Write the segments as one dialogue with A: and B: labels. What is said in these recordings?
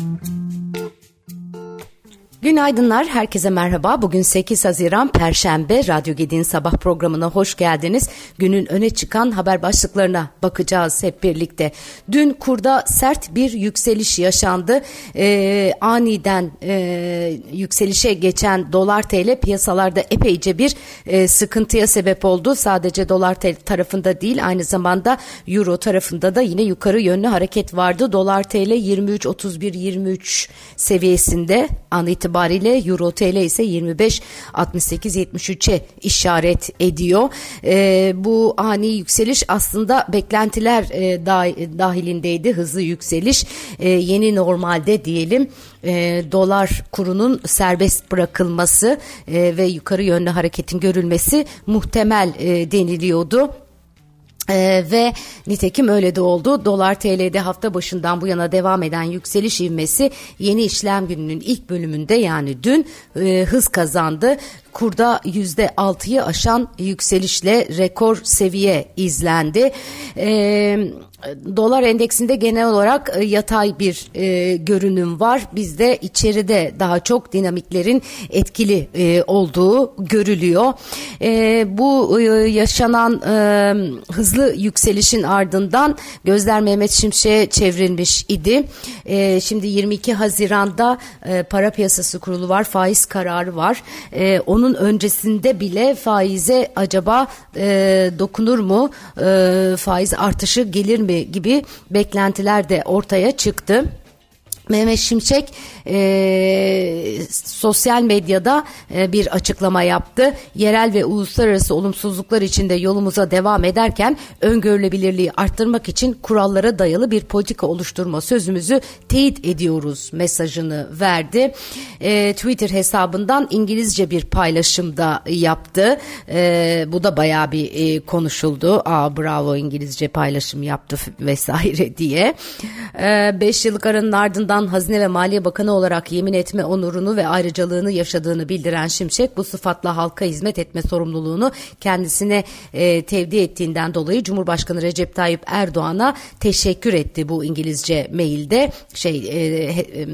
A: Mm-hmm. Günaydınlar, herkese merhaba. Bugün 8 Haziran Perşembe Radyo Gedi'nin sabah programına hoş geldiniz. Günün öne çıkan haber başlıklarına bakacağız hep birlikte. Dün kurda sert bir yükseliş yaşandı. Ee, aniden e, yükselişe geçen dolar TL piyasalarda epeyce bir e, sıkıntıya sebep oldu. Sadece dolar TL tarafında değil aynı zamanda euro tarafında da yine yukarı yönlü hareket vardı. Dolar TL 23.31-23 seviyesinde an itibariyle itibariyle Euro TL ise 25.68.73'e işaret ediyor. E, bu ani yükseliş aslında beklentiler e, dahilindeydi hızlı yükseliş. E, yeni normalde diyelim e, dolar kurunun serbest bırakılması e, ve yukarı yönlü hareketin görülmesi muhtemel e, deniliyordu. Ee, ve nitekim öyle de oldu. Dolar TL'de hafta başından bu yana devam eden yükseliş ivmesi yeni işlem gününün ilk bölümünde yani dün e, hız kazandı kurda yüzde altıyı aşan yükselişle rekor seviye izlendi. E, dolar endeksinde genel olarak e, yatay bir e, görünüm var. Bizde içeride daha çok dinamiklerin etkili e, olduğu görülüyor. E, bu e, yaşanan e, hızlı yükselişin ardından gözler Mehmet Şimşek'e çevrilmiş idi. E, şimdi 22 Haziran'da e, para piyasası kurulu var, faiz kararı var. E, onun onun öncesinde bile faize acaba e, dokunur mu, e, faiz artışı gelir mi gibi beklentiler de ortaya çıktı. Mehmet Şimşek e, sosyal medyada e, bir açıklama yaptı. Yerel ve uluslararası olumsuzluklar içinde yolumuza devam ederken öngörülebilirliği arttırmak için kurallara dayalı bir politika oluşturma sözümüzü teyit ediyoruz mesajını verdi. E, Twitter hesabından İngilizce bir paylaşımda yaptı. E, bu da bayağı bir e, konuşuldu. Aa bravo İngilizce paylaşım yaptı vesaire diye. 5 e, yıllık aranın ardından Hazine ve Maliye Bakanı olarak yemin etme onurunu ve ayrıcalığını yaşadığını bildiren Şimşek bu sıfatla halka hizmet etme sorumluluğunu kendisine e, tevdi ettiğinden dolayı Cumhurbaşkanı Recep Tayyip Erdoğan'a teşekkür etti bu İngilizce mailde şey e, e,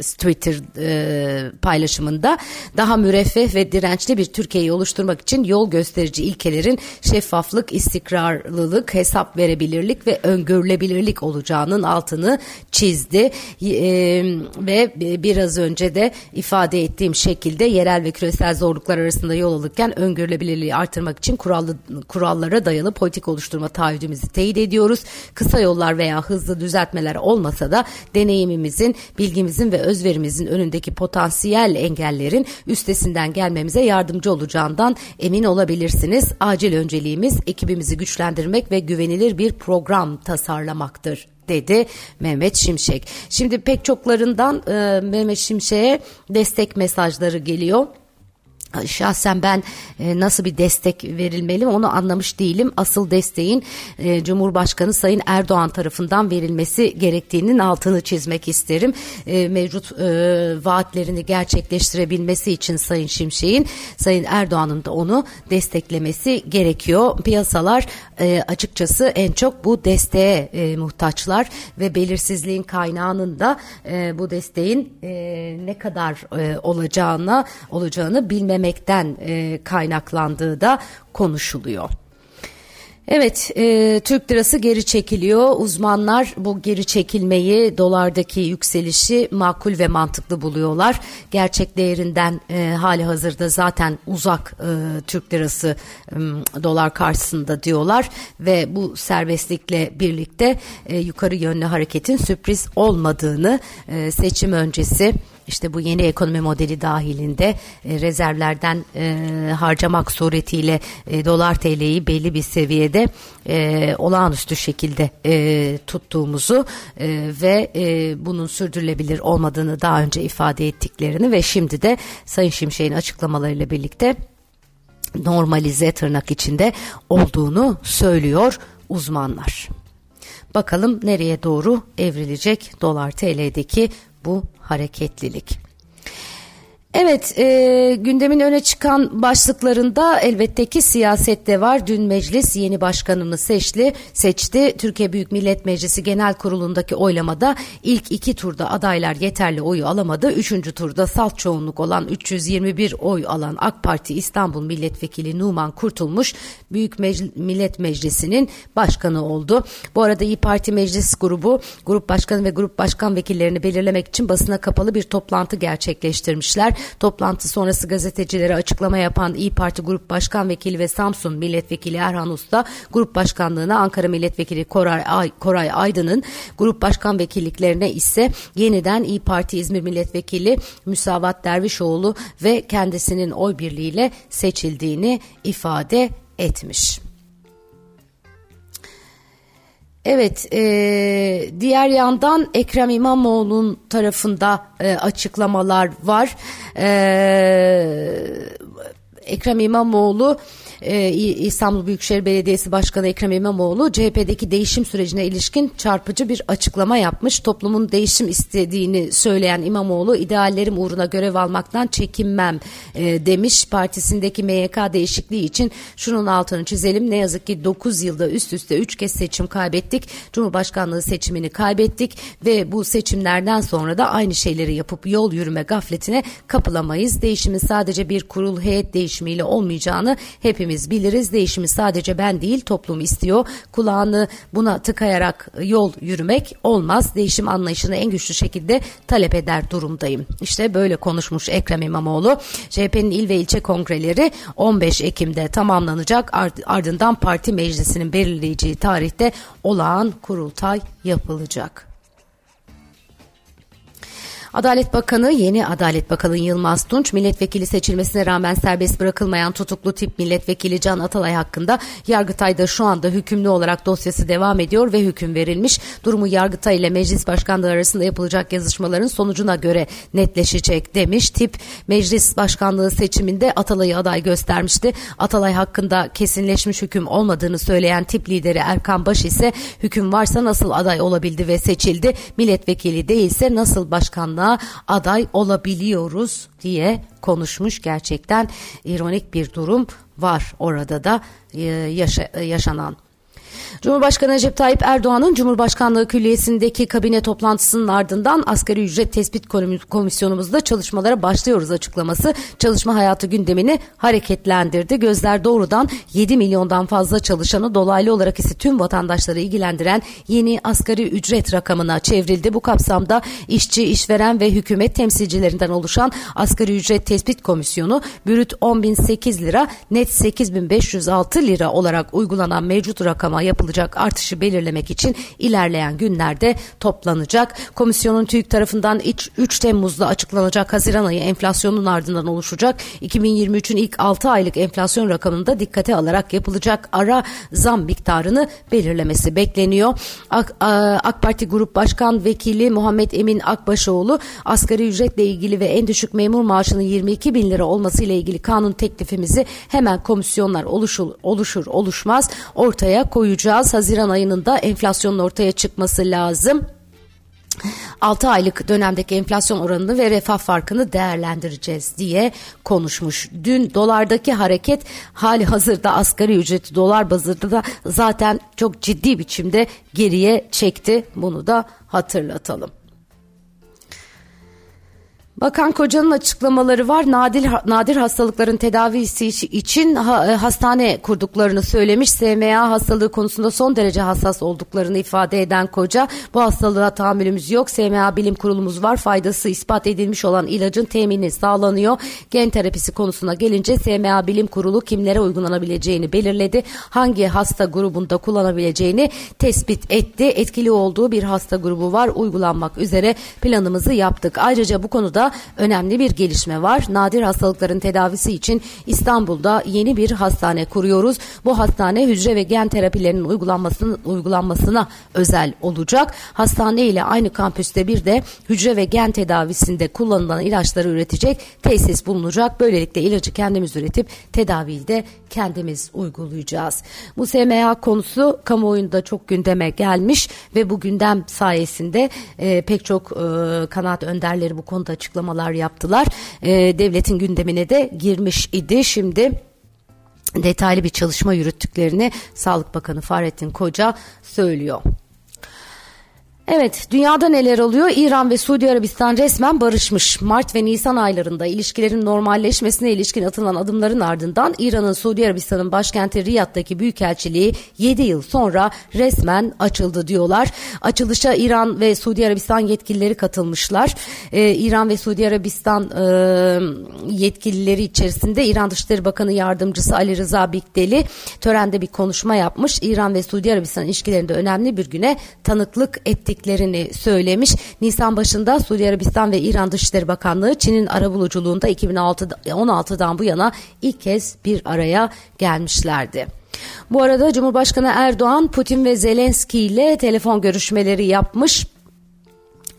A: Twitter e, paylaşımında daha müreffeh ve dirençli bir Türkiye'yi oluşturmak için yol gösterici ilkelerin şeffaflık, istikrarlılık, hesap verebilirlik ve öngörülebilirlik olacağının altını çizdi. E, ve biraz önce de ifade ettiğim şekilde yerel ve küresel zorluklar arasında yol alırken öngörülebilirliği artırmak için kurallı, kurallara dayalı politik oluşturma taahhüdümüzü teyit ediyoruz. Kısa yollar veya hızlı düzeltmeler olmasa da deneyimimizin, bilgimizin ve özverimizin önündeki potansiyel engellerin üstesinden gelmemize yardımcı olacağından emin olabilirsiniz. Acil önceliğimiz ekibimizi güçlendirmek ve güvenilir bir program tasarlamaktır dedi Mehmet Şimşek. Şimdi pek çoklarından e, Mehmet Şimşek'e destek mesajları geliyor. Şahsen ben e, nasıl bir destek verilmeli onu anlamış değilim. Asıl desteğin e, Cumhurbaşkanı Sayın Erdoğan tarafından verilmesi gerektiğinin altını çizmek isterim. E, mevcut vaatlerini gerçekleştirebilmesi için Sayın Şimşek'in Sayın Erdoğan'ın da onu desteklemesi gerekiyor. Piyasalar açıkçası en çok bu desteğe muhtaçlar ve belirsizliğin kaynağının da bu desteğin ne kadar olacağına olacağını bilmem vermemekten e, kaynaklandığı da konuşuluyor. Evet, e, Türk lirası geri çekiliyor. Uzmanlar bu geri çekilmeyi, dolardaki yükselişi makul ve mantıklı buluyorlar. Gerçek değerinden e, hali hazırda zaten uzak e, Türk lirası e, dolar karşısında diyorlar ve bu serbestlikle birlikte e, yukarı yönlü hareketin sürpriz olmadığını e, seçim öncesi işte bu yeni ekonomi modeli dahilinde e, rezervlerden e, harcamak suretiyle e, dolar TL'yi belli bir seviyede e, olağanüstü şekilde e, tuttuğumuzu e, ve e, bunun sürdürülebilir olmadığını daha önce ifade ettiklerini ve şimdi de Sayın Şimşek'in açıklamalarıyla birlikte normalize tırnak içinde olduğunu söylüyor uzmanlar. Bakalım nereye doğru evrilecek dolar TL'deki bu hareketlilik. Evet, e, gündemin öne çıkan başlıklarında elbette ki siyasette var. Dün meclis yeni başkanını seçti. seçti. Türkiye Büyük Millet Meclisi Genel Kurulu'ndaki oylamada ilk iki turda adaylar yeterli oyu alamadı. Üçüncü turda salt çoğunluk olan 321 oy alan AK Parti İstanbul Milletvekili Numan Kurtulmuş Büyük Mecl Millet Meclisi'nin başkanı oldu. Bu arada İyi Parti Meclis Grubu, Grup Başkanı ve Grup Başkan Vekillerini belirlemek için basına kapalı bir toplantı gerçekleştirmişler. Toplantı sonrası gazetecilere açıklama yapan İyi Parti Grup Başkan Vekili ve Samsun Milletvekili Erhan Usta, Grup Başkanlığına Ankara Milletvekili Koray, Ay, Koray Aydın'ın Grup Başkan Vekilliklerine ise yeniden İyi Parti İzmir Milletvekili Müsavat Dervişoğlu ve kendisinin oy birliğiyle seçildiğini ifade etmiş. Evet, e, diğer yandan Ekrem İmamoğlu'nun tarafında e, açıklamalar var. E, Ekrem İmamoğlu e, İstanbul Büyükşehir Belediyesi Başkanı Ekrem İmamoğlu CHP'deki değişim sürecine ilişkin çarpıcı bir açıklama yapmış. Toplumun değişim istediğini söyleyen İmamoğlu ideallerim uğruna görev almaktan çekinmem e, demiş. Partisindeki MYK değişikliği için şunun altını çizelim. Ne yazık ki 9 yılda üst üste 3 kez seçim kaybettik. Cumhurbaşkanlığı seçimini kaybettik ve bu seçimlerden sonra da aynı şeyleri yapıp yol yürüme gafletine kapılamayız. Değişimin sadece bir kurul heyet değişimiyle olmayacağını hepimiz hepimiz biliriz. Değişimi sadece ben değil toplum istiyor. Kulağını buna tıkayarak yol yürümek olmaz. Değişim anlayışını en güçlü şekilde talep eder durumdayım. İşte böyle konuşmuş Ekrem İmamoğlu. CHP'nin il ve ilçe kongreleri 15 Ekim'de tamamlanacak. Ardından parti meclisinin belirleyeceği tarihte olağan kurultay yapılacak. Adalet Bakanı yeni Adalet Bakanı Yılmaz Tunç milletvekili seçilmesine rağmen serbest bırakılmayan tutuklu tip milletvekili Can Atalay hakkında Yargıtay'da şu anda hükümlü olarak dosyası devam ediyor ve hüküm verilmiş. Durumu Yargıtay ile Meclis Başkanlığı arasında yapılacak yazışmaların sonucuna göre netleşecek demiş. Tip Meclis Başkanlığı seçiminde Atalay'ı aday göstermişti. Atalay hakkında kesinleşmiş hüküm olmadığını söyleyen tip lideri Erkan Baş ise hüküm varsa nasıl aday olabildi ve seçildi? Milletvekili değilse nasıl başkanlığa aday olabiliyoruz diye konuşmuş gerçekten ironik bir durum var orada da e, yaşa, yaşanan. Cumhurbaşkanı Recep Tayyip Erdoğan'ın Cumhurbaşkanlığı Külliyesi'ndeki kabine toplantısının ardından asgari ücret tespit komisyonumuzda çalışmalara başlıyoruz açıklaması çalışma hayatı gündemini hareketlendirdi. Gözler doğrudan 7 milyondan fazla çalışanı dolaylı olarak ise tüm vatandaşları ilgilendiren yeni asgari ücret rakamına çevrildi. Bu kapsamda işçi, işveren ve hükümet temsilcilerinden oluşan asgari ücret tespit komisyonu bürüt 10.008 lira, net 8.506 lira olarak uygulanan mevcut rakama yapılacak artışı belirlemek için ilerleyen günlerde toplanacak. Komisyonun TÜİK tarafından 3 Temmuz'da açıklanacak Haziran ayı enflasyonun ardından oluşacak. 2023'ün ilk 6 aylık enflasyon rakamında dikkate alarak yapılacak ara zam miktarını belirlemesi bekleniyor. AK, AK Parti Grup Başkan Vekili Muhammed Emin Akbaşoğlu asgari ücretle ilgili ve en düşük memur maaşının 22 bin lira olması ile ilgili kanun teklifimizi hemen komisyonlar oluşur, oluşur oluşmaz ortaya koyacak olacağız. Haziran ayının da enflasyonun ortaya çıkması lazım. 6 aylık dönemdeki enflasyon oranını ve refah farkını değerlendireceğiz diye konuşmuş. Dün dolardaki hareket hali hazırda asgari ücreti dolar bazında da zaten çok ciddi biçimde geriye çekti. Bunu da hatırlatalım. Bakan Koca'nın açıklamaları var. Nadir nadir hastalıkların tedavisi için e, hastane kurduklarını söylemiş. SMA hastalığı konusunda son derece hassas olduklarını ifade eden Koca, bu hastalığa tahammülümüz yok. SMA bilim kurulumuz var. Faydası ispat edilmiş olan ilacın temini sağlanıyor. Gen terapisi konusuna gelince SMA bilim kurulu kimlere uygulanabileceğini belirledi. Hangi hasta grubunda kullanabileceğini tespit etti. Etkili olduğu bir hasta grubu var. Uygulanmak üzere planımızı yaptık. Ayrıca bu konuda önemli bir gelişme var. Nadir hastalıkların tedavisi için İstanbul'da yeni bir hastane kuruyoruz. Bu hastane hücre ve gen terapilerinin uygulanmasının uygulanmasına özel olacak. Hastane ile aynı kampüste bir de hücre ve gen tedavisinde kullanılan ilaçları üretecek tesis bulunacak. Böylelikle ilacı kendimiz üretip tedaviyi de kendimiz uygulayacağız. Bu SMA konusu kamuoyunda çok gündeme gelmiş ve bu gündem sayesinde e, pek çok e, kanaat önderleri bu konuda açıklamalar açıklamalar yaptılar. E, devletin gündemine de girmiş idi. Şimdi detaylı bir çalışma yürüttüklerini Sağlık Bakanı Fahrettin Koca söylüyor. Evet, dünyada neler oluyor? İran ve Suudi Arabistan resmen barışmış. Mart ve Nisan aylarında ilişkilerin normalleşmesine ilişkin atılan adımların ardından İran'ın Suudi Arabistan'ın başkenti Riyad'daki büyükelçiliği 7 yıl sonra resmen açıldı diyorlar. Açılışa İran ve Suudi Arabistan yetkilileri katılmışlar. Ee, İran ve Suudi Arabistan e, yetkilileri içerisinde İran Dışişleri Bakanı Yardımcısı Ali Rıza Bikdeli törende bir konuşma yapmış. İran ve Suudi Arabistan ilişkilerinde önemli bir güne tanıklık ettik ettiklerini söylemiş. Nisan başında Suudi Arabistan ve İran Dışişleri Bakanlığı Çin'in arabuluculuğunda 2016'dan bu yana ilk kez bir araya gelmişlerdi. Bu arada Cumhurbaşkanı Erdoğan Putin ve Zelenski ile telefon görüşmeleri yapmış.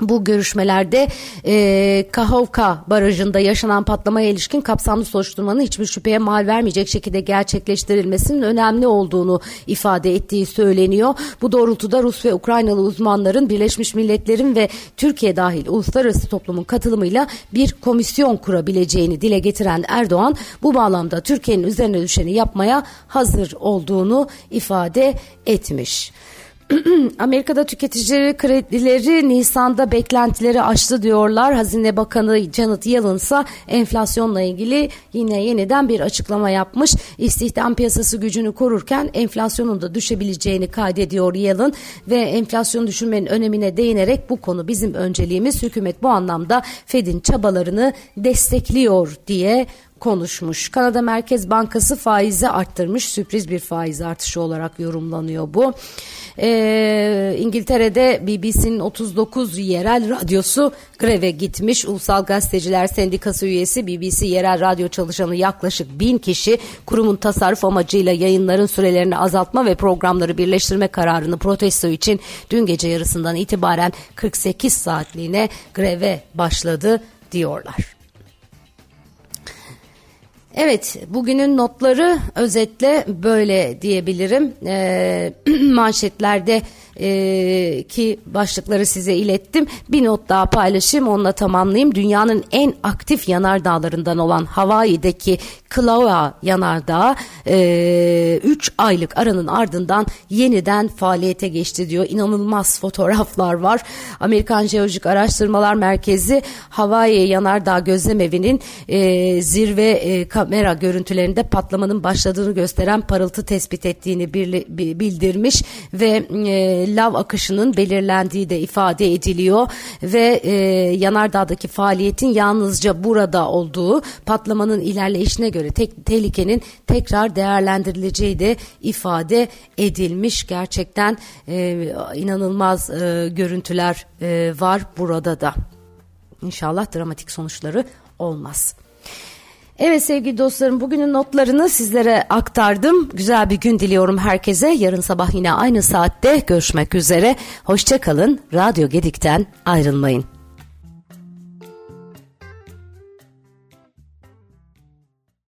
A: Bu görüşmelerde e, Kahovka Barajı'nda yaşanan patlamaya ilişkin kapsamlı soruşturmanın hiçbir şüpheye mal vermeyecek şekilde gerçekleştirilmesinin önemli olduğunu ifade ettiği söyleniyor. Bu doğrultuda Rus ve Ukraynalı uzmanların Birleşmiş Milletler'in ve Türkiye dahil uluslararası toplumun katılımıyla bir komisyon kurabileceğini dile getiren Erdoğan bu bağlamda Türkiye'nin üzerine düşeni yapmaya hazır olduğunu ifade etmiş. Amerika'da tüketici kredileri Nisan'da beklentileri aştı diyorlar. Hazine Bakanı Janet Yellen ise enflasyonla ilgili yine yeniden bir açıklama yapmış. İstihdam piyasası gücünü korurken enflasyonun da düşebileceğini kaydediyor Yellen ve enflasyon düşürmenin önemine değinerek bu konu bizim önceliğimiz. Hükümet bu anlamda Fed'in çabalarını destekliyor diye konuşmuş. Kanada Merkez Bankası faizi arttırmış. Sürpriz bir faiz artışı olarak yorumlanıyor bu. Ee, İngiltere'de BBC'nin 39 yerel radyosu greve gitmiş. Ulusal Gazeteciler Sendikası üyesi BBC yerel radyo çalışanı yaklaşık bin kişi kurumun tasarruf amacıyla yayınların sürelerini azaltma ve programları birleştirme kararını protesto için dün gece yarısından itibaren 48 saatliğine greve başladı diyorlar. Evet, bugünün notları özetle böyle diyebilirim. E, manşetlerde e, ki başlıkları size ilettim. Bir not daha paylaşayım onunla tamamlayayım. Dünyanın en aktif yanardağlarından olan Hawaii'deki Kilauea yanardağı 3 e, aylık aranın ardından yeniden faaliyete geçti diyor. İnanılmaz fotoğraflar var. Amerikan Jeolojik Araştırmalar Merkezi Hawaii Yanardağ Gözlemevi'nin e, zirve e, kamera görüntülerinde patlamanın başladığını gösteren parıltı tespit ettiğini bildirmiş ve e, lav akışının belirlendiği de ifade ediliyor ve e, yanardağdaki faaliyetin yalnızca burada olduğu patlamanın ilerleyişine göre tek, tehlikenin tekrar değerlendirileceği de ifade edilmiş. Gerçekten e, inanılmaz e, görüntüler e, var burada da. İnşallah dramatik sonuçları olmaz. Evet sevgili dostlarım bugünün notlarını sizlere aktardım. Güzel bir gün diliyorum herkese. Yarın sabah yine aynı saatte görüşmek üzere. Hoşçakalın. Radyo Gedik'ten ayrılmayın.